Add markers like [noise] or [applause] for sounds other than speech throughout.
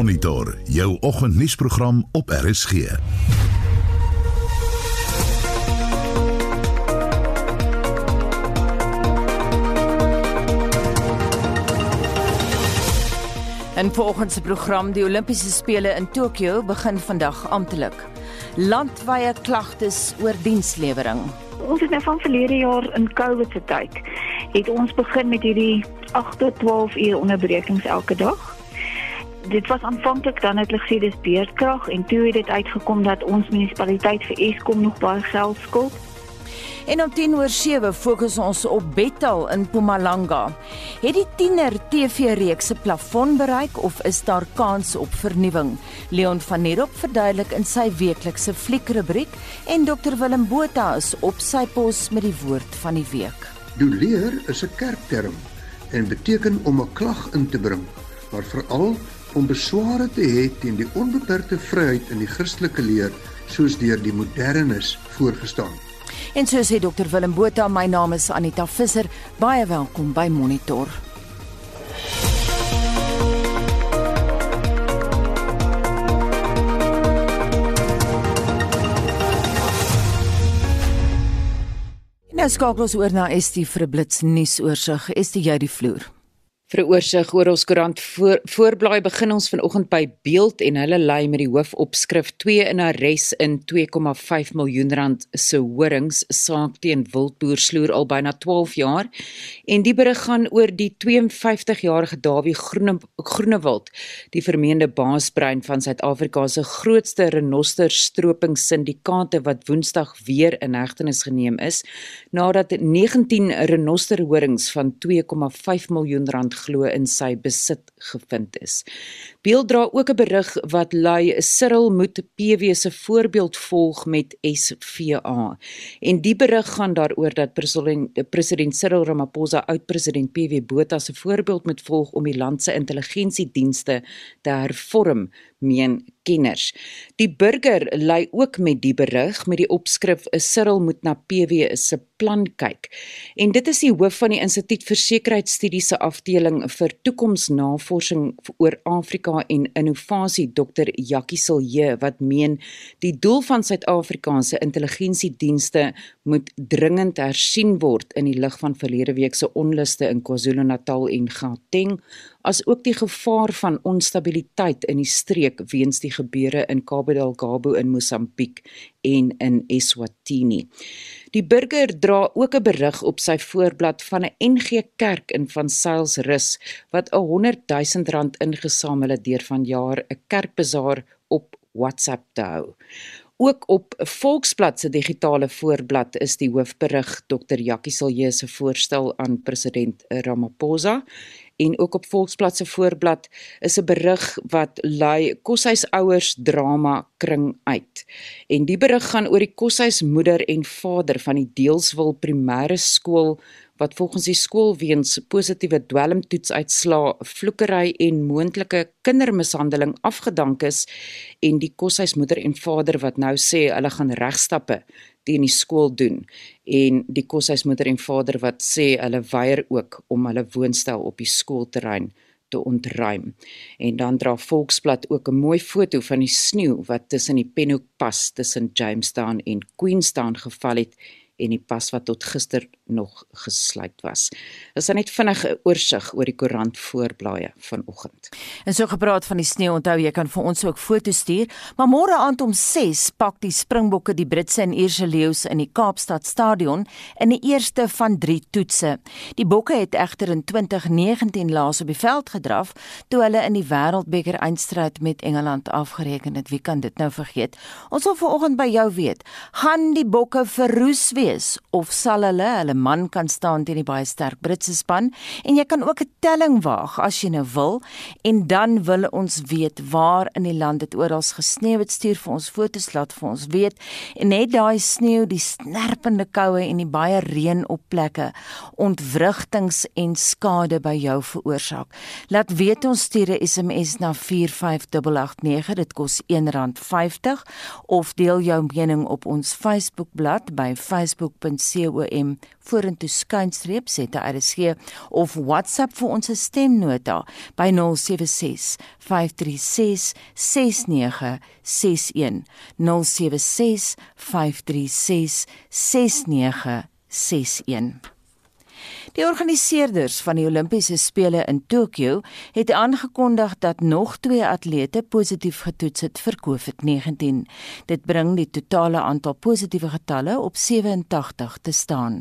Monitor, jou oggendnuusprogram op RSG. En volgens se program die Olimpiese spele in Tokio begin vandag amptelik. Landwye klagtes oor dienslewering. Ons het nou van verlede jaar in COVID se tyd het ons begin met hierdie 8 tot 12 uur onderbrekings elke dag. Dit was aanvanklik dan het hulle gesê dis beerdkrag en toe het dit uitgekom dat ons munisipaliteit vir Eskom nog baie geld skuld. En om 10 oor 7 fokus ons op Bettal in Mpumalanga. Het die tiener TV-reeks se plafon bereik of is daar kans op vernuwing? Leon van Nerop verduidelik in sy weeklikse fliekrubriek en Dr Willem Botha is op sy pos met die woord van die week. Doleer is 'n kerkterm en beteken om 'n klag in te bring, maar veral om besware te hê teen die onbeperkte vryheid in die Christelike leer soos deur die modernis voorgestaan. En so sê Dr Willem Botha, my naam is Anita Visser. Baie welkom by Monitor. Nou skakel ons oor na Estie vir 'n blits nuusoorseig. Estie jy die vloer. Vir 'n oorsig oor ons koerant. Voor, voorblaai begin ons vanoggend by Beeld en hulle lei met die hoofopskrif 2 in arres in 2,5 miljoen rand se horings saak teen wildboer sloer al byna 12 jaar. En die berig gaan oor die 52-jarige Dawie Groene Groenewald die vermeende baasbrein van Suid-Afrika se grootste renoster stroping syndikaate wat Woensdag weer in hegtenis geneem is nadat 19 renoster horings van 2,5 miljoen rand glo in sy besit gevind is. Beeld dra ook 'n berig wat lui Cyril moet PW se voorbeeld volg met SVA. En die berig gaan daaroor dat president, president Cyril Ramaphosa oud-president PW Botha se voorbeeld moet volg om die land se intelligensiedienste te hervorm meen kenners. Die burger lei ook met die berig met die opskrif 'n Cyril moet na PW se plan kyk. En dit is die hoof van die Instituut vir Sekuriteitsstudies se afdeling vir toekomsnavorsing oor Afrika en innovasie Dr. Jackie Silje wat meen die doel van Suid-Afrikaanse intelligensiedienste moet dringend hersien word in die lig van verlede week se onluste in KwaZulu-Natal en Gauteng as ook die gevaar van onstabiliteit in die streek weens die gebeure in Cabo Delgado in Mosambiek en in Eswatini. Die burger dra ook 'n berig op sy voorblad van 'n NG Kerk in Van Sailsrus wat 'n 100 000 rand ingesamel het deur vanjaar 'n kerkbazaar op WhatsApp te hou. Ook op Volksblad se digitale voorblad is die hoofberig Dr. Jackie Silje se voorstel aan president Ramaphosa en ook op Volksblad se voorblad is 'n berig wat lui koshuisouers drama kring uit. En die berig gaan oor die koshuismoeder en vader van die Deelswil Primêre Skool wat volgens die skool weens positiewe dwelmtoetsuitslae, vloekery en moontlike kindermishandeling afgedank is en die koshuismoeder en vader wat nou sê hulle gaan regstappe teen die skool doen en die koshuismoeder en vader wat sê hulle weier ook om hulle woonstel op die skoolterrein te ontruim. En dan dra Volksblad ook 'n mooi foto van die sneeu wat tussen die Penhoek pas tussen Jamestown en Queenstown geval het en die pas wat tot gister nog gesluit was. Dis net vinnig 'n oorsig oor die koerant voorblaaie vanoggend. En so gepraat van die sneeu, onthou jy kan vir ons ook foto's stuur, maar môre aand om 6 pak die Springbokke die Britse en Ierse leeu's in die Kaapstad Stadion in die eerste van 3 toetse. Die Bokke het egter in 2019 laas op die veld gedraf toe hulle in die Wêreldbeker eindstryd met Engeland afgereken het. Wie kan dit nou vergeet? Ons wil vanoggend by jou weet, gaan die Bokke verroes wees of sal hulle hulle man kan staan teen die baie sterk Britse span en jy kan ook 'n telling waag as jy nou wil en dan wil ons weet waar in die land dit oral gesneeu het. Stuur vir ons fotos laat vir ons weet. En net daai sneeu die snerpende koue en die baie reën op plekke ontwrigtings en skade by jou veroorsaak. Laat weet ons stuur 'n SMS na 45889 dit kos R1.50 of deel jou mening op ons Facebookblad by Facebook facebook.com vorentoe skynstreep ZRSG of WhatsApp vir ons stemnota by 076 536 6961 076 536 6961 Die organiseerders van die Olimpiese spele in Tokio het aangekondig dat nog 2 atlete positief getoets het vir COVID-19. Dit bring die totale aantal positiewe getalle op 87 te staan.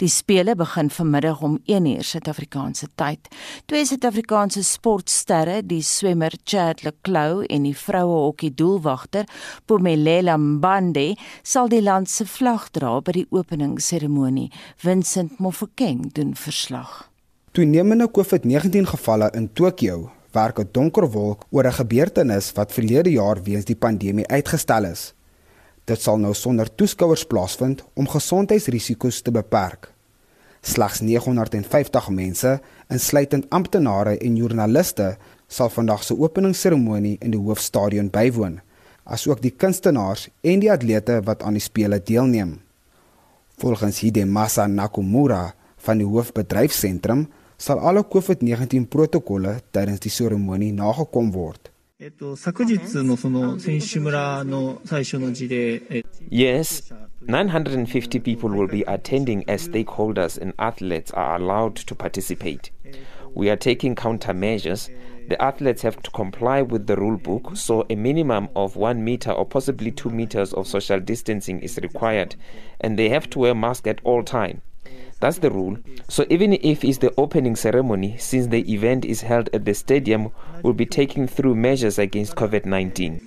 Die spele begin vanmiddag om 1uur Suid-Afrikaanse tyd. Twee Suid-Afrikaanse sportsterre, die swemmer Chad Leclou en die vroue hokkie doelwagter Pumelela Mbande, sal die land se vlag dra by die openingsseremonie. Vincent Mofokeng doen verslag. Toenemende COVID-19 gevalle in Tokio werk 'n donker wolk oor 'n gebeurtenis wat verlede jaar weens die pandemie uitgestel is. Dit sal nou sonder toeskouers plaasvind om gesondheidsrisiko's te beperk. Slegs 950 mense, insluitend amptenare en joernaliste, sal vandag se openingsseremonie in die hoofstadion bywoon, asook die kunstenaars en die atlete wat aan die spele deelneem. Volgens Hidemasa Nakamura, van die hoofbedryfsentrum sal alle COVID-19 protokolle tydens die seremonie nagekom word. Yes, 950 people will be attending as stakeholders and athletes are allowed to participate. We are taking countermeasures. The athletes have to comply with the rule book, so a minimum of one meter or possibly two meters of social distancing is required, and they have to wear masks at all time. That's the rule. So even if it's the opening ceremony, since the event is held at the stadium, we'll be taking through measures against COVID-19.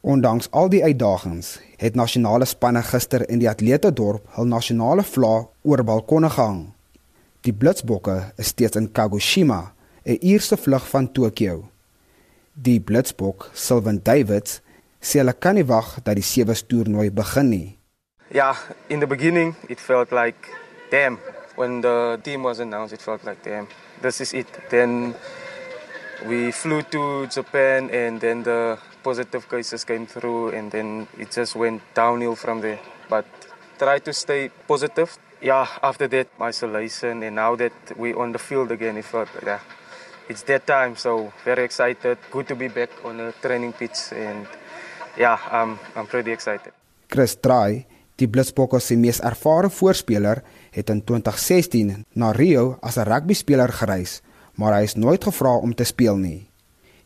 Ondanks al die uitdagings, het nasionale spanne gister in die atletedorp hul nasionale vlag oor balkonne gehang. Die Blitsbokke is steeds in Kagoshima, 'n eerste vlug van Tokio. Die Blitsbok, Sylvan Davids, sê hulle kan nie wag dat die sewe toernooi begin nie. Yeah, in the beginning, it felt like, damn. When the team was announced, it felt like, damn, this is it. Then we flew to Japan, and then the positive cases came through, and then it just went downhill from there. But try to stay positive. Yeah, after that, isolation, and now that we're on the field again, it felt yeah, it's that time. So very excited. Good to be back on the training pitch, and yeah, I'm I'm pretty excited. Chris Try Die Blitsbokke se mees ervare voorspeler het in 2016 na Rio as 'n rugbyspeler gereis, maar hy is nooit gevra om te speel nie.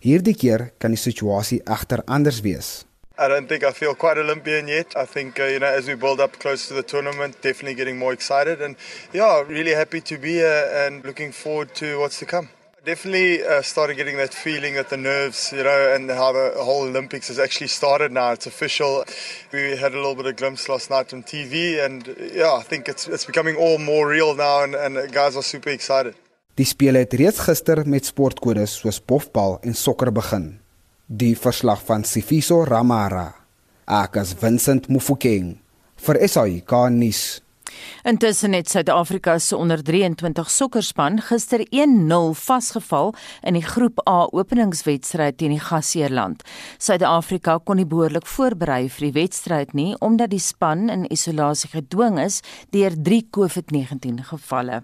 Hierdie keer kan die situasie egter anders wees. I don't think I feel quite Olympian yet. I think uh, you know as we build up close to the tournament, definitely getting more excited and yeah, really happy to be here and looking forward to what's to come. Definitely uh, started getting that feeling at the nerves, you know, and how the whole Olympics has actually started now. It's official. We had a little bit of glimpse last night on TV, and yeah, I think it's it's becoming all more real now, and, and guys are super excited. Die spele het reeds gister met sportkodes soos bofbal en sokker begin. Die verslag van Sifiso Ramara. Akas Vincent Mufokeng vir SAK nuus. Intussen het Suid-Afrika se onder 23 sokkerspan gister 1-0 vasgeval in die Groep A openingswedstryd teen die gasheerland. Suid-Afrika kon nie behoorlik voorberei vir die wedstryd nie omdat die span in isolasie gedwing is deur 3 COVID-19 gevalle.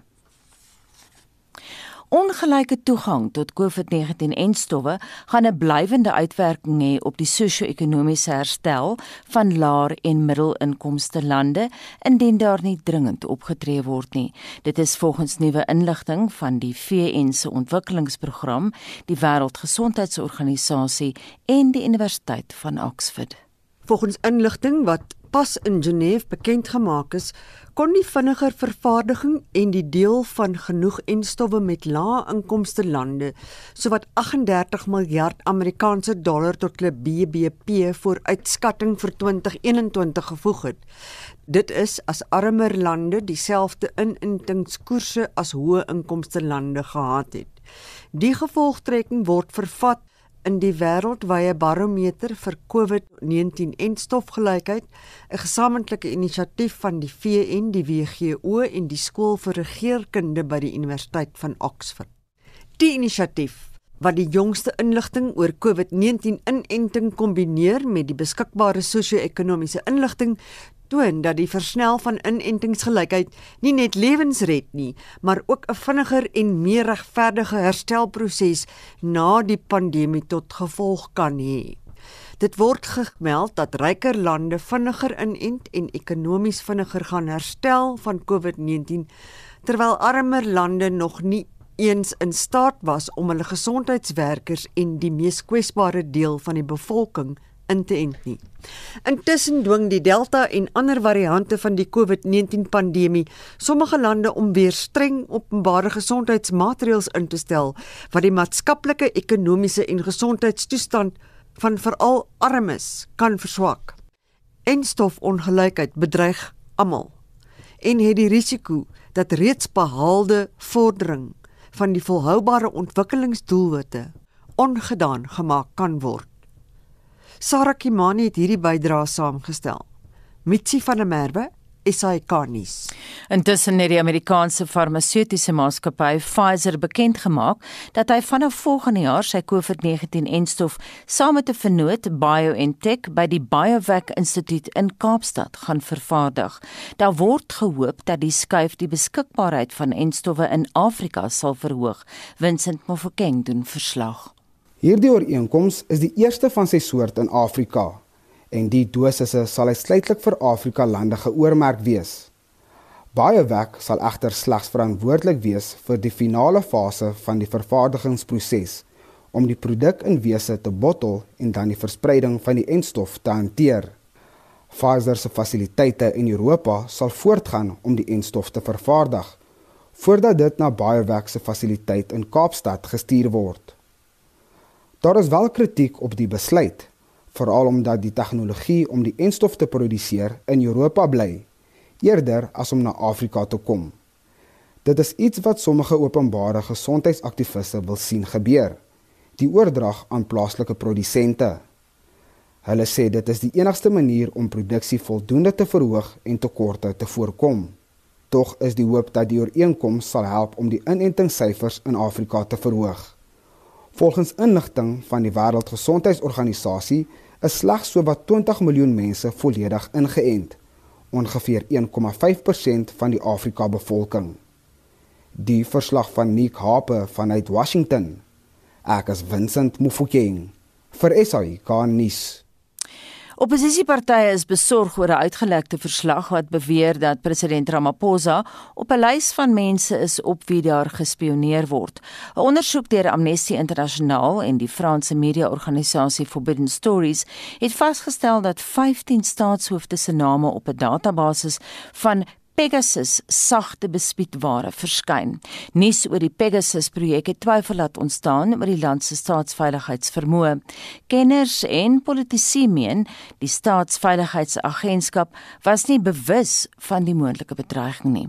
Ongelyke toegang tot COVID-19-enstowwe gaan 'n blywende uitwerking hê op die sosio-ekonomiese herstel van laer en middelinkomste lande indien daar nie dringend opgetree word nie. Dit is volgens nuwe inligting van die VN se ontwikkelingsprogram, die Wêreldgesondheidsorganisasie en die Universiteit van Oxford. Volgens inligting wat pas in Genève bekend gemaak is, kon die vinniger vervaardiging en die deel van genoeg enstowwe met lae inkomste lande sowat 38 miljard Amerikaanse dollar tot hulle BBP vir uitskatting vir 2021 gevoeg het. Dit is as armer lande dieselfde inentingskoerse as hoë inkomste lande gehad het. Die gevolgtrekking word vervat in die wêreldwye barometer vir COVID-19 en stofgelykheid, 'n gesamentlike inisiatief van die VN, die WGO en die Skool vir Regeringskunde by die Universiteit van Oxford. Die inisiatief wat die jongste inligting oor COVID-19 inenting kombineer met die beskikbare sosio-ekonomiese inligting toon dat die versnel van inentingsgelykheid nie net lewens red nie, maar ook 'n vinniger en meer regverdige herstelproses na die pandemie tot gevolg kan hê. Dit word gemeld dat ryker lande vinniger inent en ekonomies vinniger gaan herstel van COVID-19 terwyl armer lande nog nie eens in staat was om hulle gesondheidswerkers en die mees kwesbare deel van die bevolking in te ent nie. Intussen dwing die Delta en ander variante van die COVID-19 pandemie sommige lande om weer streng openbare gesondheidsmaatreëls in te stel wat die maatskaplike, ekonomiese en gesondheidstoestand van veral armes kan verswak. En stofongelykheid bedreig almal en het die risiko dat reeds behaalde vordering van die volhoubare ontwikkelingsdoelwitte ongedaan gemaak kan word. Sarah Kimani het hierdie bydrae saamgestel. Mitsi van der Merwe SAK-nuus. Intussen het die Amerikaanse farmaseutiese maatskappy Pfizer bekend gemaak dat hy vanaf volgende jaar sy COVID-19-enstof saam met 'n vennoot BioNTech by die BioVac Instituut in Kaapstad gaan vervaardig. Daar word gehoop dat die skuif die beskikbaarheid van enstowwe in Afrika sal verhoog. Vincent Mofokeng doen verslag. Hierdie ooreenkoms is die eerste van sy soort in Afrika en die dosisse sal uitsluitlik vir Afrika lande geoormerk wees. Baie werk sal egter slegs verantwoordelik wees vir die finale fase van die vervaardigingsproses om die produk in wese te bottel en dan die verspreiding van die enstof te hanteer. Pfizer se fasiliteite in Europa sal voortgaan om die enstof te vervaardig voordat dit na BioVac se fasiliteit in Kaapstad gestuur word. Daar is wel kritiek op die besluit, veral omdat die tegnologie om die enstof te produseer in Europa bly, eerder as om na Afrika te kom. Dit is iets wat sommige openbare gesondheidsaktiviste wil sien gebeur, die oordrag aan plaaslike produsente. Hulle sê dit is die enigste manier om produksie voldoende te verhoog en tekorte te voorkom. Tog is die hoop dat die ooreenkoms sal help om die inentingssyfers in Afrika te verhoog. Volgens inligting van die Wêreldgesondheidsorganisasie is slegs so wat 20 miljoen mense volledig ingeënt, ongeveer 1,5% van die Afrika bevolking. Die verslag van Nick Harper vanuit Washington. Ek is Vincent Mufokeng vir SAI Garnis. Opposisiepartye is besorg oor 'n uitgelekte verslag wat beweer dat president Ramaphosa op 'n lys van mense is op wie daar gespioneer word. 'n Ondersoek deur Amnesty Internasionaal en die Franse media-organisasie Forbidden Stories het vasgestel dat 15 staatshoofde se name op 'n database van Pegasus sagte bespiedware verskyn. Nuus oor die Pegasus projek het twyfel laat ontstaan oor die land se staatsveiligheidsvermoë. Kenners en politici meen die staatsveiligheidsagentskap was nie bewus van die moontlike bedreiging nie.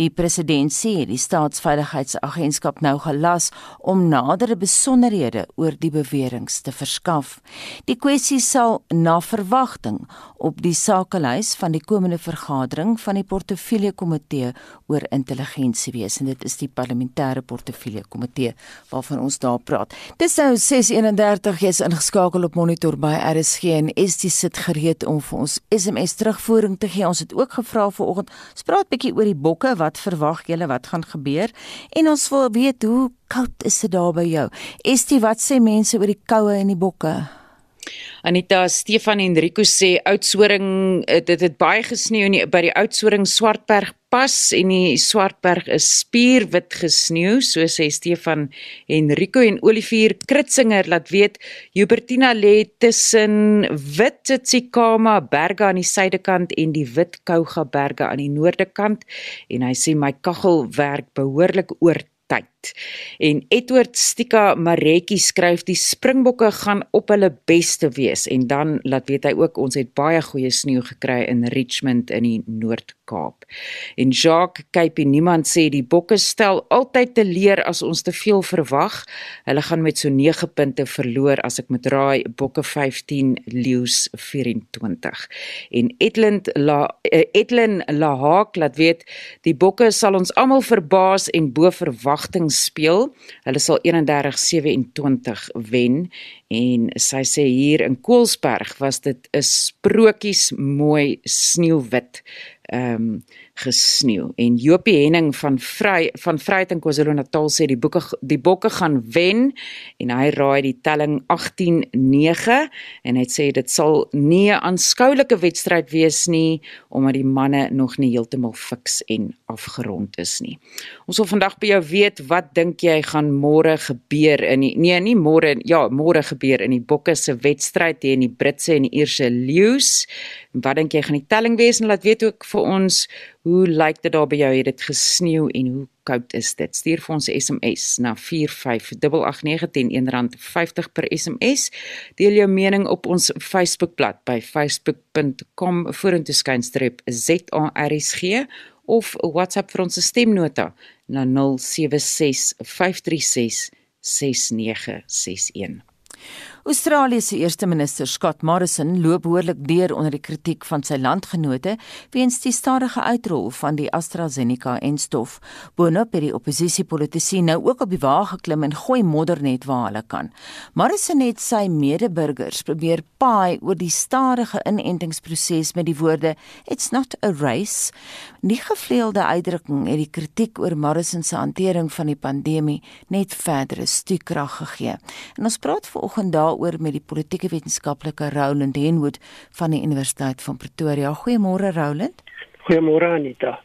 Die president sê die staatsveiligheidsagentskap nou gelas om nadere besonderhede oor die beweringe te verskaf. Die kwessie sal na verwagting op die sakelys van die komende vergadering van die portefeulje portefeulje komitee oor intelligensie wees en dit is die parlementêre portefeulje komitee waarvan ons daar praat. Dis nou 6:31 jy's ingeskakel op monitor by RSG en ST sit gereed om vir ons SMS terugvoering te gee. Ons het ook gevra vanoggend, ons praat bietjie oor die bokke, wat verwag julle wat gaan gebeur? En ons wil weet hoe koud is dit daar by jou? ST, wat sê mense oor die koue en die bokke? Anita Stefan Enrico sê Oudtshoorn eh, dit het baie gesneeu by die Oudtshoorn Swartberg pas en die Swartberg is spierwit gesneeu so sê Stefan Enrico en Olivier Kritzinger laat weet Hubertina lê tussen Wit Tsikama berge aan die suidekant en die Wit Kouga berge aan die noorde kant en hy sê my kaggel werk behoorlik oor tyd. En Edward Stika Maretjie skryf die Springbokke gaan op hulle beste wees en dan laat weet hy ook ons het baie goeie sneeu gekry in Richmond in die Noord-Kaap. En Jacques Kypie niemand sê die bokke stel altyd te leer as ons te veel verwag. Hulle gaan met so 9 punte verloor as ek met raai bokke 15 leeu's 24. En Edlind La uh, Edlin Lahaak laat weet die bokke sal ons almal verbaas en bo verwagting speel. Hulle sal 31-27 wen en sy sê hier in Koelsberg was dit 'n sprokies mooi sneeuwwit ehm um, gesneeu en Jopie Henning van Vry van Vryheid in KwaZulu-Natal sê die boeke die bokke gaan wen en hy raai die telling 18-9 en hy sê dit sal nie 'n aanskoulike wedstryd wees nie omdat die manne nog nie heeltemal fiks en afgerond is nie. Ons wil vandag by jou weet wat dink jy gaan môre gebeur in die nee nie môre ja môre gebeur in die bokke se wedstryd teen die Britse en die Ierse leeu's. Wat dink jy gaan die telling wees en laat weet ook vir ons Hoe lyk dit daar by jou? Het dit gesneeu en hoe koud is dit? Stuur vir ons SMS na 45889 R1.50 per SMS. Deel jou mening op ons Facebookblad by facebook.com vorentoe skynstreep ZARSG of WhatsApp vir ons stemnota na 0765366961. Australië se eerste minister, Scott Morrison, loop behoorlik deur onder die kritiek van sy landgenote weens die stadige uitrol van die AstraZeneca-enstof. Boonop het die oppositiepolitici nou ook op die wa geklim en gooi modder net waar hulle kan. Morrison het sy medeburgers probeer paai oor die stadige inentingsproses met die woorde "It's not a race." Die gevleelde uitdrukking het die kritiek oor Morrison se hantering van die pandemie net verdere stuurkrag gegee. En ons praat vanoggend daar daaroor met die politieke wetenskaplike Roland Henwood van die Universiteit van Pretoria. Goeiemôre Roland. Goeiemôre Anita.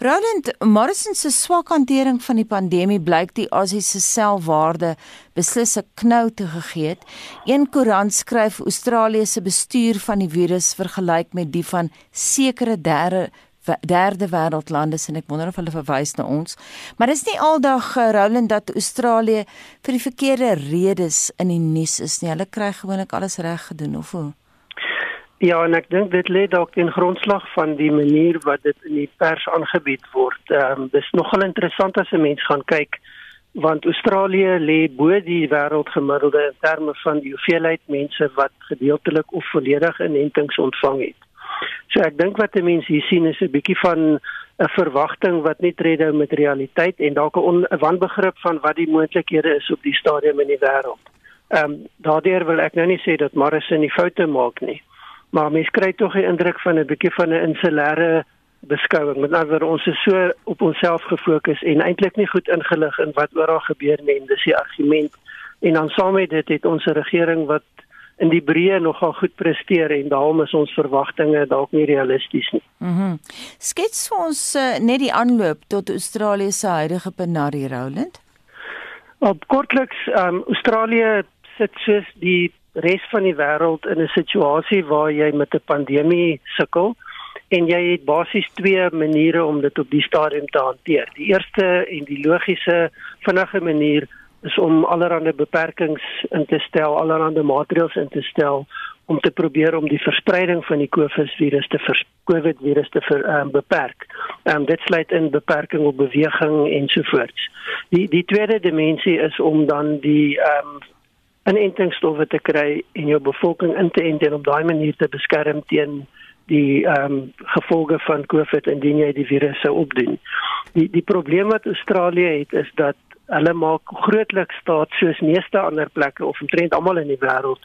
Roland, Morrison se swak hantering van die pandemie blyk die Aussie se selfwaarde beslis 'n knou te gegee het. Een koerant skryf Australië se bestuur van die virus vergelyk met die van sekere derde derde wêreldlande en ek wonder of hulle verwys na ons. Maar dis nie aldag uh, Roland dat Australië vir die verkeerde redes in die nuus is nie. Hulle kry gewoonlik alles reg gedoen of hoe? Ja, en ek dink dit lê dalk in grondslag van die manier wat dit in die pers aangebied word. Ehm um, dis nogal interessant as 'n mens gaan kyk want Australië lê bo die wêreldgemiddelde in terme van die hoeveelheid mense wat gedeeltelik of volledig inentings ontvang het. So ek dink wat 'n mens hier sien is 'n bietjie van 'n verwagting wat nie tred hou met realiteit en dalk 'n wanbegrip van wat die moontlikhede is op die stadium in die wêreld. Ehm um, daardeur wil ek nou nie sê dat Morrison nie foute maak nie. Maar mens kry tog 'n indruk van 'n bietjie van 'n insulêre beskouing. Met ander woorde, ons is so op onsself gefokus en eintlik nie goed ingelig in wat oral gebeur nie en dis die argument. En dan saam met dit het ons 'n regering wat in die breë nogal goed presteer en daarom is ons verwagtinge dalk nie realisties nie. Mhm. Mm Skets vir ons uh, net die aanloop tot Australië se huidige penarie Roland. Op kortliks, ehm um, Australië sit soos die res van die wêreld in 'n situasie waar jy met 'n pandemie sukkel en jy het basies twee maniere om dit op die stadium te hanteer. Die eerste en die logiese vinnige manier is om allerlei beperkings in te stel, allerlei maatreëls in te stel om te probeer om die verspreiding van die COVID virus te vers COVID virus te ver, um, beperk. Um, dit sluit in beperking op beweging ensovoorts. Die die tweede dimensie is om dan die ehm um, inentingsstowwe te kry en jou bevolking in te ent en op daai manier te beskerm teen die ehm um, gevolge van COVID indien jy die virus sou opdoen. Die die probleem wat Australië het is dat hulle maak grootliks staat soos meeste ander plekke of omtrent almal in die wêreld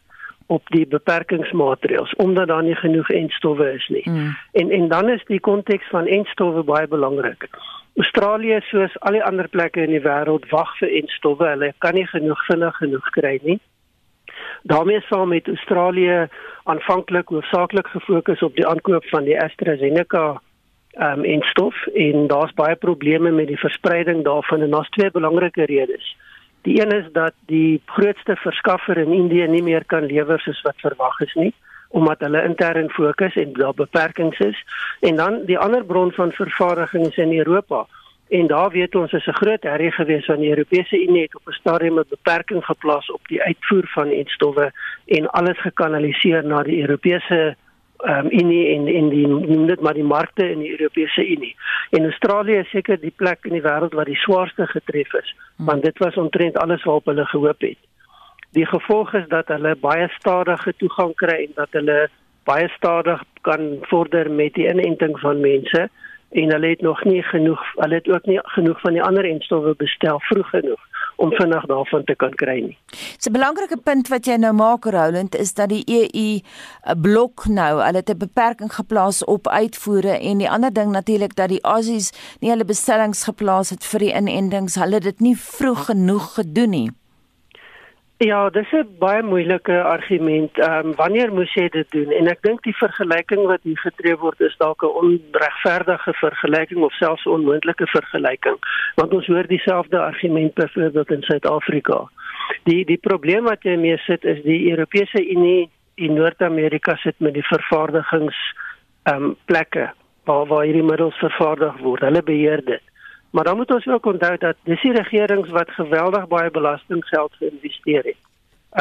op die beperkingsmaatreëls omdat daar nie genoeg entstowwe is nie. Mm. En en dan is die konteks van entstowwe baie belangrik. Australië soos al die ander plekke in die wêreld wag vir entstowwe. Hulle kan nie genoeg vinnig genoeg kry nie. daarmee saam met Australië aanvanklik hoofsaaklik gefokus op die aankoop van die AstraZeneca um, en stof en daar's baie probleme met die verspreiding daarvan en daar's twee belangrike redes. Die een is dat die grootste verskaffer in Indië nie meer kan lewer soos wat verwag is nie omdat hulle intern fokus en daar beperkings is en dan die ander bron van vervaardiging is in Europa en daar weet ons is 'n groot herrie gewees van die Europese Unie het op 'n stadium 'n beperking geplaas op die uitvoer van enstowwe en alles gekanaliseer na die Europese um, Unie en en die noem dit maar die markte in die Europese Unie. En Australië is seker die plek in die wêreld wat die swaarste getref is, hmm. want dit was omtrent alles waarop hulle gehoop het. Die gevolg is dat hulle baie stadige toegang kry en dat hulle baie stadig kan vorder met die inenting van mense en hulle het nog nie genoeg hulle het ook nie genoeg van die ander enstowwe bestel vroeg genoeg om vinnig daarvan te kan kry nie. 'n Belangrike punt wat jy nou maak Roland is dat die EU blok nou, hulle het 'n beperking geplaas op uitvoere en die ander ding natuurlik dat die Aussies nie hulle bestellings geplaas het vir die inendings, hulle het dit nie vroeg genoeg gedoen nie. Ja, dis 'n baie moeilike argument. Ehm um, wanneer moes jy dit doen? En ek dink die vergelyking wat hier getref word is dalk 'n onregverdige vergelyking of selfs 'n onmoontlike vergelyking, want ons hoor dieselfde argument byvoorbeeld in Suid-Afrika. Die die probleem wat jy mee sit is die Europese Unie in Noord-Amerika sit met die vervaardigings ehm um, plekke waar waar hierdie middels vervaardig word. Hulle beheer dit. Maar dan moet ons ook onthou dat dis die regerings wat geweldig baie belastinggeld geïnvesteer het.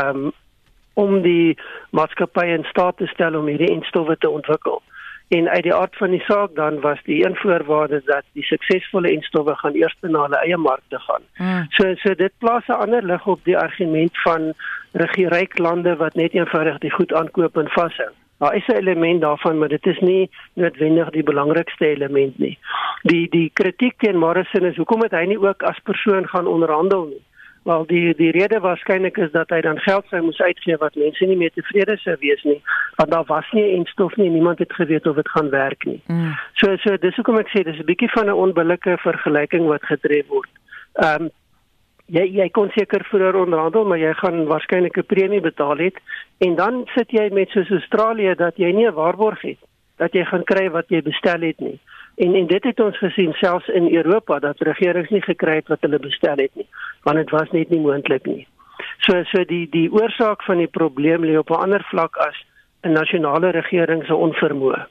Um om die maatskappye in staat te stel om hierdie instowwe te ontwikkel. En uit die aard van die saak dan was die een voorwaarde dat die suksesvolle instowwe gaan eers na hulle eie markte gaan. Hmm. So so dit plaas 'n ander lig op die argument van regierryk lande wat net eenvoudig die goed aankoop en vashou. Daar is 'n element daarvan, maar dit is nie noodwendig die belangrikste element nie. Die die kritiek teen Morrison is hoekom het hy nie ook as persoon gaan onderhandel nie? Wel die die rede waarskynlik is dat hy dan geld sou moes uitgee wat mense nie meer tevrede sou wees nie, want daar was nie instof nie, niemand het geweet of dit gaan werk nie. Mm. So so dis hoekom ek sê dis 'n bietjie van 'n onbillike vergelyking wat getref word. Ehm um, jy jy kon seker vroeër onderhandel, maar jy gaan waarskynlik 'n premie betaal het en dan sit jy met soos Australië dat jy nie 'n waarborg het dat jy gaan kry wat jy bestel het nie. En en dit het ons gesien selfs in Europa dat regerings nie gekry het wat hulle bestel het nie, want dit was net nie moontlik nie. So so die die oorsaak van die probleem lê op 'n ander vlak as 'n nasionale regering se onvermoë.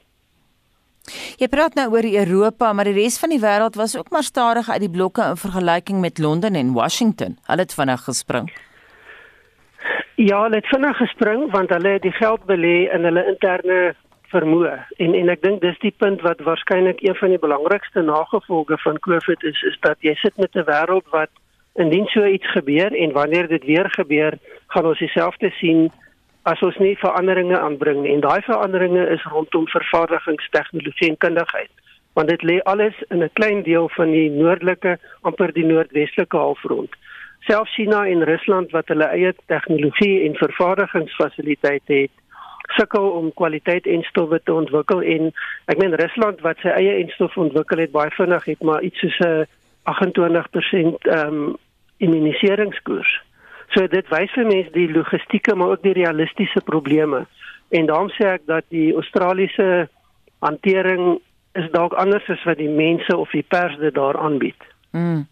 Jy praat nou oor Europa, maar die res van die wêreld was ook maar stadig uit die blokke in vergelyking met Londen en Washington. Hulle het vinnig gespring. Ja, hulle het vinnig gespring want hulle het die geld belê in hulle interne vermoë. En en ek dink dis die punt wat waarskynlik een van die belangrikste nagevolge van COVID is, is dat jy sit met 'n wêreld wat indien so iets gebeur en wanneer dit weer gebeur, gaan ons dieselfde sien as ons nie veranderinge aanbring nie. En daai veranderinge is rondom vervaardigingstegnologie en kundigheid want dit lê alles in 'n klein deel van die noordelike amper die noordwestelike halfrond. Selfs China en Rusland wat hulle eie tegnologie en vervaardigingsfasiliteite het sukkel om kwaliteit en stowwe te ontwikkel. En ek meen Rusland wat sy eie enstof ontwikkel het baie vinnig het maar iets soos 'n 28% ehm um, immuniseringskoers So dit wys vir mense die logistieke maar ook die realistiese probleme. En daarom sê ek dat die Australiese hantering is dalk anders as wat die mense of die pers dit daar aanbied. Mm.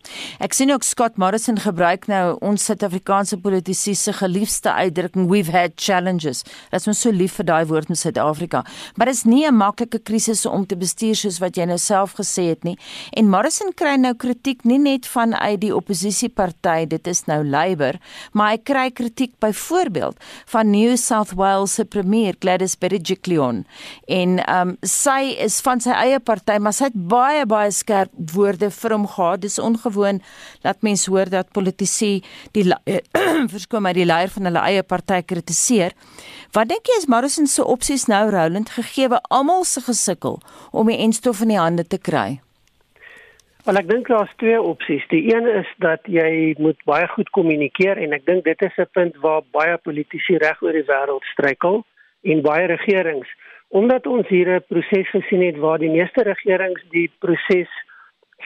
Ek sien ook Scott Morrison gebruik nou ons Suid-Afrikaanse politici se geliefde uitdrukking we've had challenges. Dit is ons so lief vir daai woord in Suid-Afrika. Maar dit is nie 'n maklike krisis om te bestuur soos wat jy nou self gesê het nie. En Morrison kry nou kritiek nie net van uit die oppositieparty, dit is nou Labour, maar hy kry kritiek byvoorbeeld van New South Wales se premier Gladys Berejiklian. En ehm um, sy is van sy eie party, maar sy het baie baie skerp woorde vir hom gehad dis ongewoon dat mense hoor dat politici die [clears throat] verskoon my die leier van hulle eie party kritiseer. Wat dink jy is Morrison se opsies nou Roland gegee almal se gesukkel om die enstof in die hande te kry? Wel ek dink daar's twee opsies. Die een is dat jy moet baie goed kommunikeer en ek dink dit is 'n punt waar baie politici reg oor die wêreld struikel en baie regerings omdat ons hier 'n proses gesien het waar die meeste regerings die proses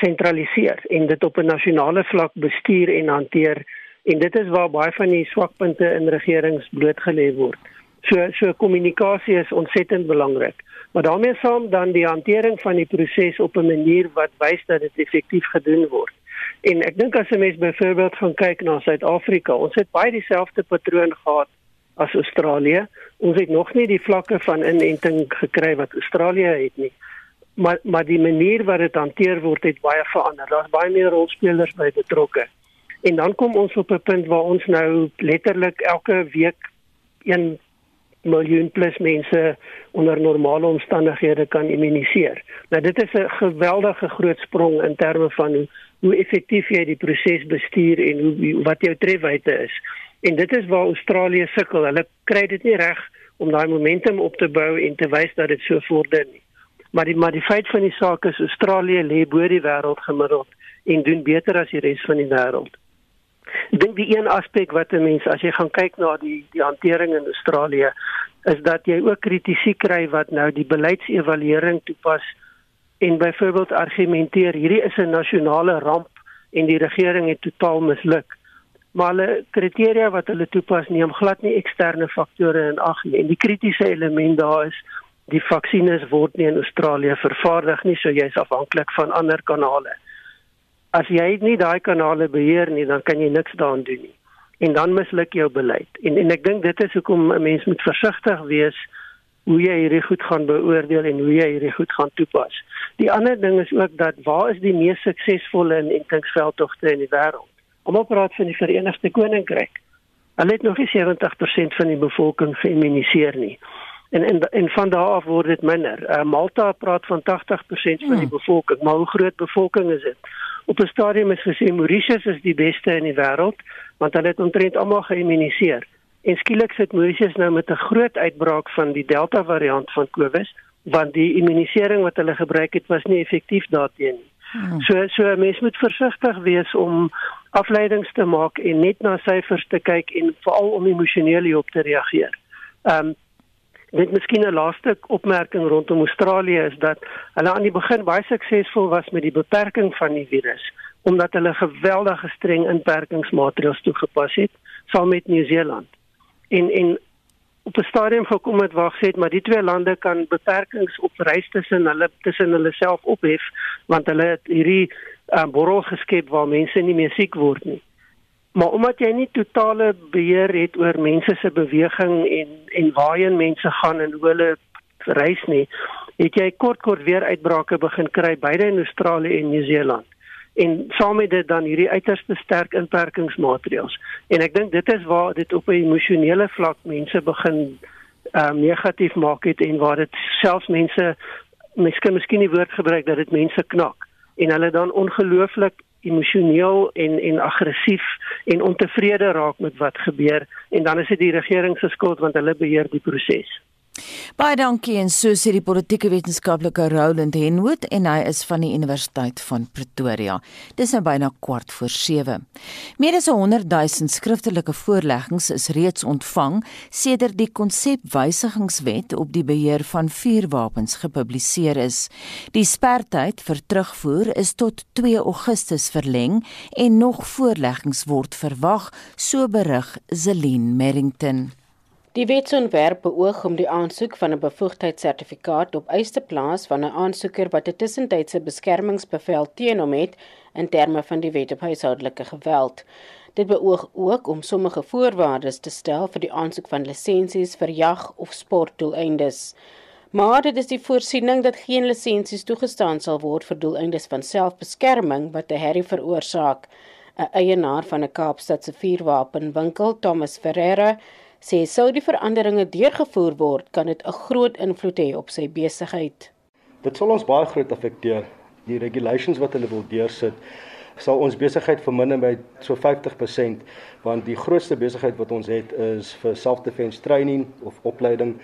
sentraliseer en dit op 'n nasionale vlak bestuur en hanteer en dit is waar baie van die swakpunte in regerings blootgelê word. So so kommunikasie is ontsettend belangrik. Maar daarmee saam dan die hantering van die proses op 'n manier wat wys dat dit effektief gedoen word. En ek dink as 'n mens byvoorbeeld gaan kyk na Suid-Afrika, ons het baie dieselfde patroon gehad as Australië. Ons het nog nie die vlakke van inenting gekry wat Australië het nie maar maar die manier wat dit hanteer word het baie verander. Daar's baie meer rolspelers by betrokke. En dan kom ons op 'n punt waar ons nou letterlik elke week 1 miljoen plus mense onder normale omstandighede kan immuniseer. Nou dit is 'n geweldige groot sprong in terme van hoe hoe effektief jy die proses bestuur en hoe wat jou trefwyte is. En dit is waar Australië sukkel. Hulle kry dit nie reg om daai momentum op te bou en te wys dat dit so vorder nie. Maar die maar die feit van die saak is Australië lê bo die wêreldgemiddeld en doen beter as die res van die wêreld. Ek dink die een aspek wat 'n mens as jy gaan kyk na die die hantering in Australië is dat jy ook kritiek kry wat nou die beleidsevaluering toepas en byvoorbeeld argumenteer hierdie is 'n nasionale ramp en die regering het totaal misluk. Maar hulle kriteria wat hulle toepas neem glad nie eksterne faktore in ag nie en die kritiese element daar is die vaksines word nie in Australië vervaardig nie so jy's afhanklik van ander kanale. As jy nie daai kanale beheer nie dan kan jy niks daaraan doen nie en dan misluk jou beleid. En en ek dink dit is hoekom 'n mens moet versigtig wees hoe jy hierdie goed gaan beoordeel en hoe jy hierdie goed gaan toepas. Die ander ding is ook dat waar is die mees suksesvolle inentingsveldtogte in die wêreld? Om op praat van die Verenigde Koninkryk. Hulle het nog nie 70% van die bevolking geïmmuniseer nie. En en en van daar af word dit minder. Uh, Malta praat van 80% van die hmm. bevolking, maar hoe groot bevolking is dit? Op 'n stadium is gesê Mauritius is die beste in die wêreld want hulle het omtrent almal geïmmuniseer. En skielik sit Mauritius nou met 'n groot uitbraak van die Delta variant van COVID want die immunisering wat hulle gebruik het was nie effektief daarteen nie. Hmm. So so mense moet versigtig wees om afleidings te maak en net na syfers te kyk en veral om emosioneel hierop te reageer. Ehm um, net miskien 'n laaste opmerking rondom Australië is dat hulle aan die begin baie suksesvol was met die beperking van die virus omdat hulle geweldige streng inperkingsmaatreëls toegepas het saam met Nieu-Seeland. En en op 'n stadium gekom het waar gesê het maar die twee lande kan beperkings op reis tussen hulle tussen hulle self ophef want hulle het hierdie uh, borrel geskep waar mense nie meer siek word nie. Maar omdat jy nie totale beheer het oor mense se beweging en en waarheen mense gaan en hoe hulle reis nie, het jy kort kort weer uitbrake begin kry beide in Australië en Nieu-Seeland en saam met dit dan hierdie uiterste sterk inperkingsmaatreëls. En ek dink dit is waar dit op 'n emosionele vlak mense begin ehm um, negatief maak het en waar dit selfs mense miskien miskien die woord gebruik dat dit mense knak en hulle dan ongelooflik emosioneel en en aggressief en ontevrede raak met wat gebeur en dan is dit die regering se skuld want hulle beheer die proses. Baie dankie en so sê die politieke wetenskaplike Roland Henwood en hy is van die Universiteit van Pretoria. Dis nou byna kwart voor 7. Meer as 100 000 skriftelike voorleggings is reeds ontvang sedert die konsepwysigingswet op die beheer van vuurwapens gepubliseer is. Die sperdatum vir terugvoer is tot 2 Augustus verleng en nog voorleggings word verwag, so berig Zelin Merrington. Die wetsontwerp beoog om die aansoek van 'n bevoegdheidssertifikaat op eis te plaas van 'n aansoeker wat 'n tussentydse beskermingsbevel teen hom het in terme van die wet op huishoudelike geweld. Dit beoog ook om sommige voorwaardes te stel vir die aansoek van lisensies vir jag of sportdoeleindes. Maar dit is die voorsiening dat geen lisensies toegestaan sal word vir doeleindes van selfbeskerming wat 'n herrie veroorsaak. 'n Eienaar van 'n Kaapstadse vuurwapenwinkel, Thomas Ferreira, sê sou die veranderinge deurgevoer word, kan dit 'n groot invloed hê op sy besigheid. Dit sal ons baie groot affekteer. Die regulations wat hulle wil deursit sal ons besigheid verminder by so 50% want die grootste besigheid wat ons het is vir self-defense training of opleiding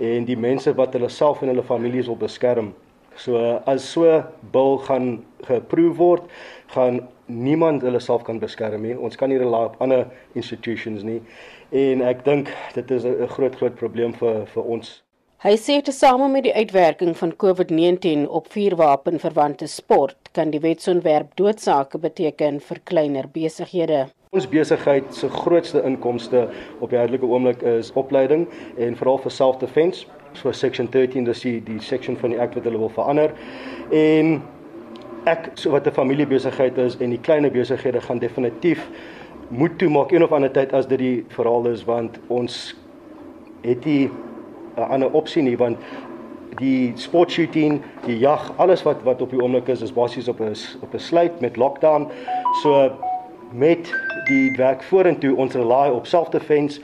en die mense wat hulle self en hulle families wil beskerm. So as so bil gaan geapprove word, gaan niemand hulle self kan beskerm nie. Ons kan nie rely op ander institutions nie en ek dink dit is 'n groot groot probleem vir vir ons. Hy sê tesame met die uitwerking van COVID-19 op vuurwapenverwante sport kan die wetsontwerp doodsake beteken vir kleiner besighede. Ons besigheid se grootste inkomste op die huidige oomblik is opleiding en veral vir self-defense. So section 13 dis die, die section van die act wat hulle wil verander. En ek so wat 'n familiebesigheid is en die kleiner besighede gaan definitief moet toemaak een of ander tyd as dit die verhaal is want ons het nie 'n ander opsie nie want die sport shooting, die jag, alles wat wat op die oomblik is is basies op 'n op 'n sluit met lockdown. So met die werk vorentoe ons rely op self-defense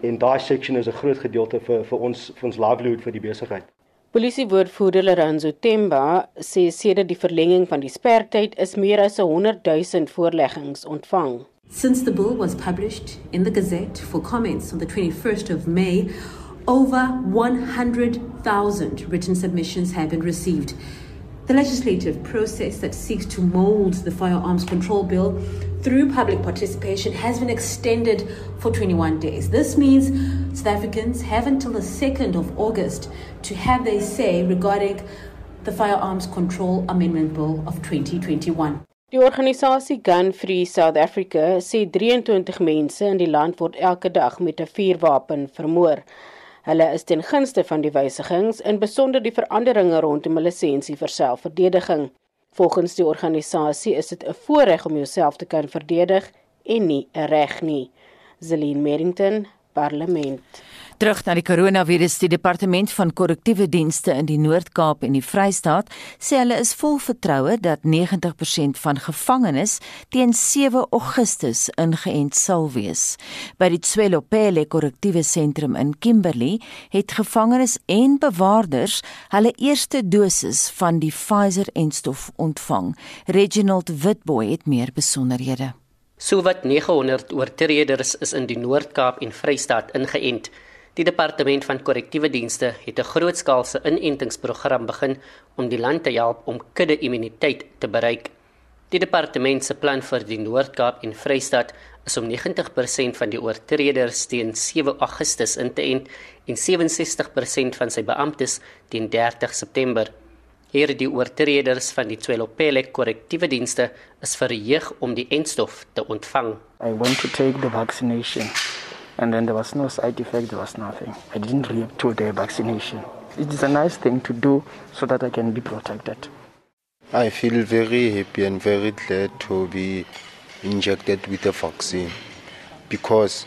en daai section is 'n groot gedeelte vir vir ons vir ons livelihood vir die besigheid. Polisiewoordvoerder Lorenzo Temba sê sedert die verlenging van die sperdatum is meer as 100 000 voorleggings ontvang. Since the bill was published in the Gazette for comments on the 21st of May, over 100,000 written submissions have been received. The legislative process that seeks to mould the firearms control bill through public participation has been extended for 21 days. This means South Africans have until the 2nd of August to have their say regarding the Firearms Control Amendment Bill of 2021. Die organisasie Gun Free South Africa sê 23 mense in die land word elke dag met 'n vuurwapen vermoor. Hulle is ten gunste van die wysigings, in besonder die veranderinge rondom 'n lisensie vir selfverdediging. Volgens die organisasie is dit 'n voorreg om jouself te kan verdedig en nie 'n reg nie. Zelin Merrington, Parlement. Terug na die koronavirus, die departement van korrektiewe dienste in die Noord-Kaap en die Vrystaat sê hulle is vol vertroue dat 90% van gevangenes teen 7 Augustus ingeënt sal wees. By die Tswelopele korrektiewe sentrum in Kimberley het gevangenes en bewaarders hulle eerste dosis van die Pfizer-enstof ontvang. Reginald Witboy het meer besonderhede. Sowat 900 oortreders is in die Noord-Kaap en Vrystaat ingeënt. Die departement van korrektiewe dienste het 'n grootskaalse inentingsprogram begin om die land te help om kudde-immuniteit te bereik. Die departement se plan vir die Noord-Kaap en Vrystaat is om 90% van die oortreders teen 7 Augustus in te ent en 67% van sy beamptes teen 30 September. Hierdie oortreders van die Tswelopele korrektiewe dienste is verheug om die entstof te ontvang. I want to take the vaccination and then there was no side effect, there was nothing. I didn't react to the vaccination. It is a nice thing to do so that I can be protected. I feel very happy and very glad to be injected with the vaccine because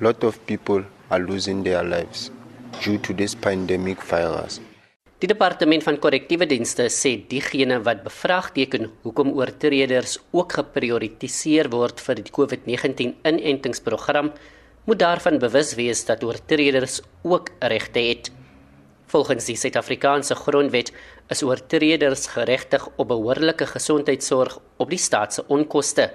a lot of people are losing their lives due to this pandemic virus. Die departement van korrektiewe dienste sê diegene wat bevraagteken hoekom oortreders ook geprioritiseer word vir die COVID-19 inentingsprogram moet daarvan bewus wees dat oortreders ook regte het. Volgens die Suid-Afrikaanse grondwet is oortreders geregtig op behoorlike gesondheidsorg op die staat se onkoste.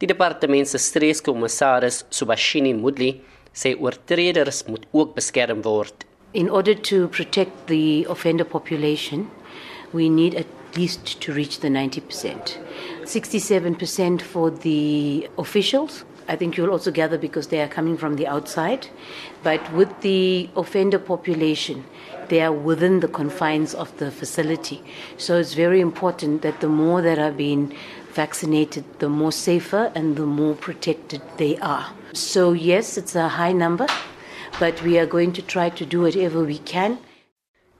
Die departement se streeskommissaris Subashini Mudli sê oortreders moet ook beskerm word. In order to protect the offender population, we need at least to reach the 90%. 67% for the officials I think you'll also gather because they are coming from the outside. But with the offender population, they are within the confines of the facility. So it's very important that the more that are being vaccinated, the more safer and the more protected they are. So, yes, it's a high number, but we are going to try to do whatever we can.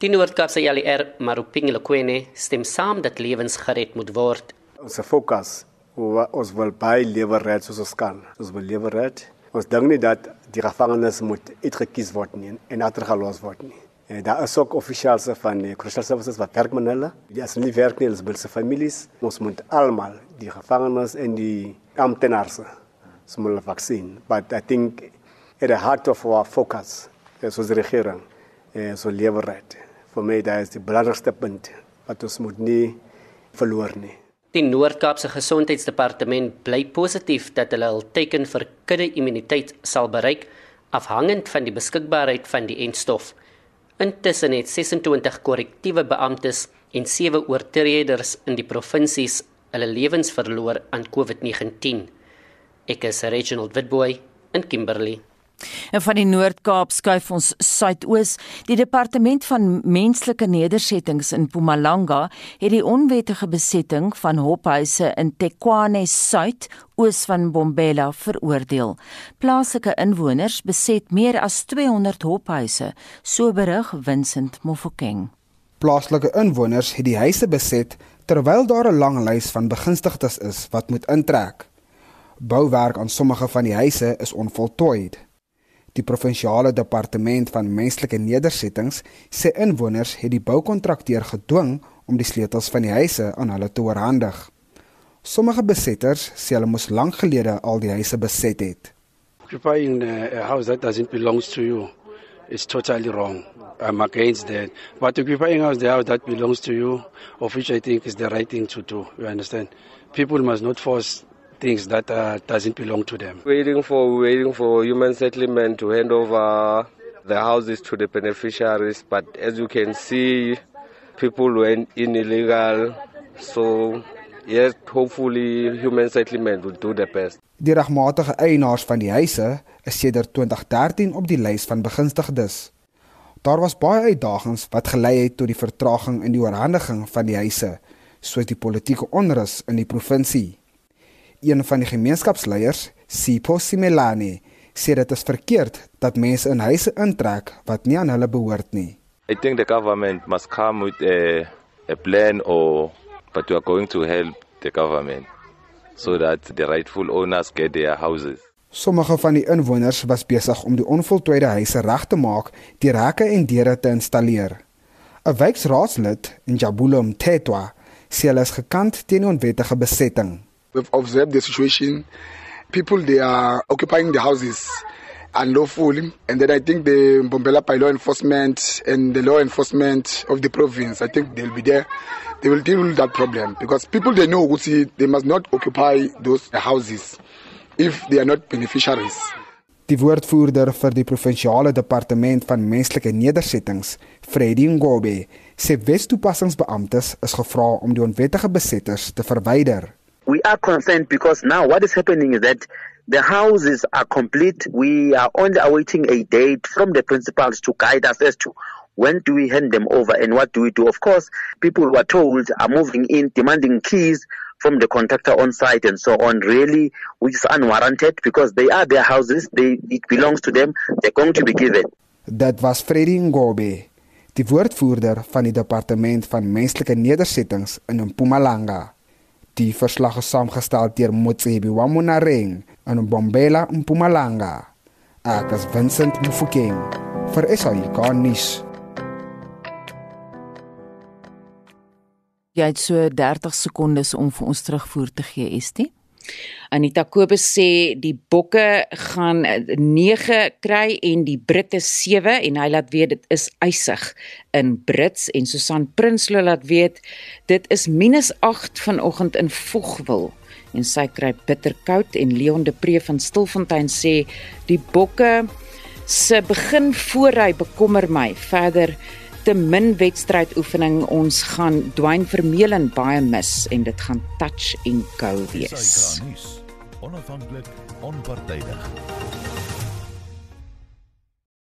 Die Noord-Kaapse LR e Maruping Lekwene stem saam dat lewens gered moet word. Ons fokus ons wil baie lewe red soos ons kan. Ons wil lewe red. Ons dink nie dat die gevangenes moet uitgekies word nie en agtergelos word nie. En daar is ook offisiëls van die crucial services wat werk met hulle. Die as nie werk nie, hulle wil se families. Ons moet almal die gevangenes en die amptenare smol vaksin. But I think at the heart of our focus is ons regering en so lewe red. Vir my daar is die belangrikste punt wat ons moet nie verloor nie. Die Noord-Kaapse Gesondheidsdepartement bly positief dat hulle hul teken vir kudde-immuniteit sal bereik afhangend van die beskikbaarheid van die entstof. Intussen het 26 korrektiewe beamptes en 7 oortreders in die provinsies hulle lewens verloor aan COVID-19. Ek is Reginald Witboy in Kimberley. En van die Noord-Kaap skuif ons suidoos. Die departement van menslike nedersettings in Mpumalanga het die onwettige besetting van hophuise in Tekwane Suid oos van Bombela veroordeel. Plaaslike inwoners beset meer as 200 hophuise, so berig Vincent Mofokeng. Plaaslike inwoners het die huise beset terwyl daar 'n lang lys van begunstigdes is wat moet intrek. Bouwerk aan sommige van die huise is onvoltooid. Die provinsiale departement van menslike nedersettings sê inwoners het die boukontrakteur gedwing om die sleutels van die huise aan hulle te oorhandig. Sommige besetters sê hulle moes lank gelede al die huise beset het. Occupying a house that doesn't belong to you is totally wrong. I'm against that. But occupying house the house that belongs to you, of which I think is the right thing to do. You understand? People must not force things that uh, doesn't belong to them. Waiting for waiting for human settlement to hand over the houses to the beneficiaries, but as you can see, people went in illegal. So, yes, hopefully human settlement will do the best. Die regmatige eienaars van die huise is sedert 2013 op die lys van begunstigdes. Daar was baie uitdagings wat gelei het tot die vertraging in die oorhandiging van die huise, soos die politieke onrus in die provinsie. Een van die gemeenskapsleiers, Sipho Simelane, sê dit is verkeerd dat mense in huise intrek wat nie aan hulle behoort nie. I think the government must come with a a plan or but we are going to help the government so that the rightful owners get their houses. Sommige van die inwoners was besig om die onvoltooide huise reg te maak deur hekke en deure te installeer. 'n Wijkraadslid, Njabulum Mthethwa, sê hulle is gekant teen onwettige besetting. We've observed the situation. People they are occupying the houses unlawfully and then I think the Mbombela by law enforcement and the law enforcement of the province I think they'll be there they will deal with that problem because people they know ukuthi they must not occupy those houses if they are not beneficiaries. Die woordvoerder vir die provinsiale departement van menslike nedersettings, Freddy Ngobe, sê wetstoepassingsbeamptes is gevra om die onwettige besetters te verwyder. We are concerned because now what is happening is that the houses are complete. We are only awaiting a date from the principals to guide us as to when do we hand them over and what do we do. Of course, people who are told are moving in demanding keys from the contractor on site and so on really which is unwarranted because they are their houses they it belongs to them they're going to be given That was Freddy Ngobe, die woordvoerder van die departement van menslike nedersettings in Mpumalanga. Die verslag is saamgestel deur Motsebi wa Monareng in Bombela, Mpumalanga. Ek is Vincent Mufokeng vir SAK nuus. Jy het so 30 sekondes om vir ons terugvoer te gee, Estie. Anita Kobus sê die bokke gaan 9 kry en die Britte 7 en hy laat weet dit is eisig in Brits en Susan Prinsloo laat weet dit is -8 vanoggend in Vogwil en sy kry bitterkoud en Leon de Pre van Stilfontein sê die bokke se begin voorry bekommer my verder te min wedstrydoefening ons gaan Dwayne Vermeulen baie mis en dit gaan touch en go wees. Onafhanklik, onpartydig.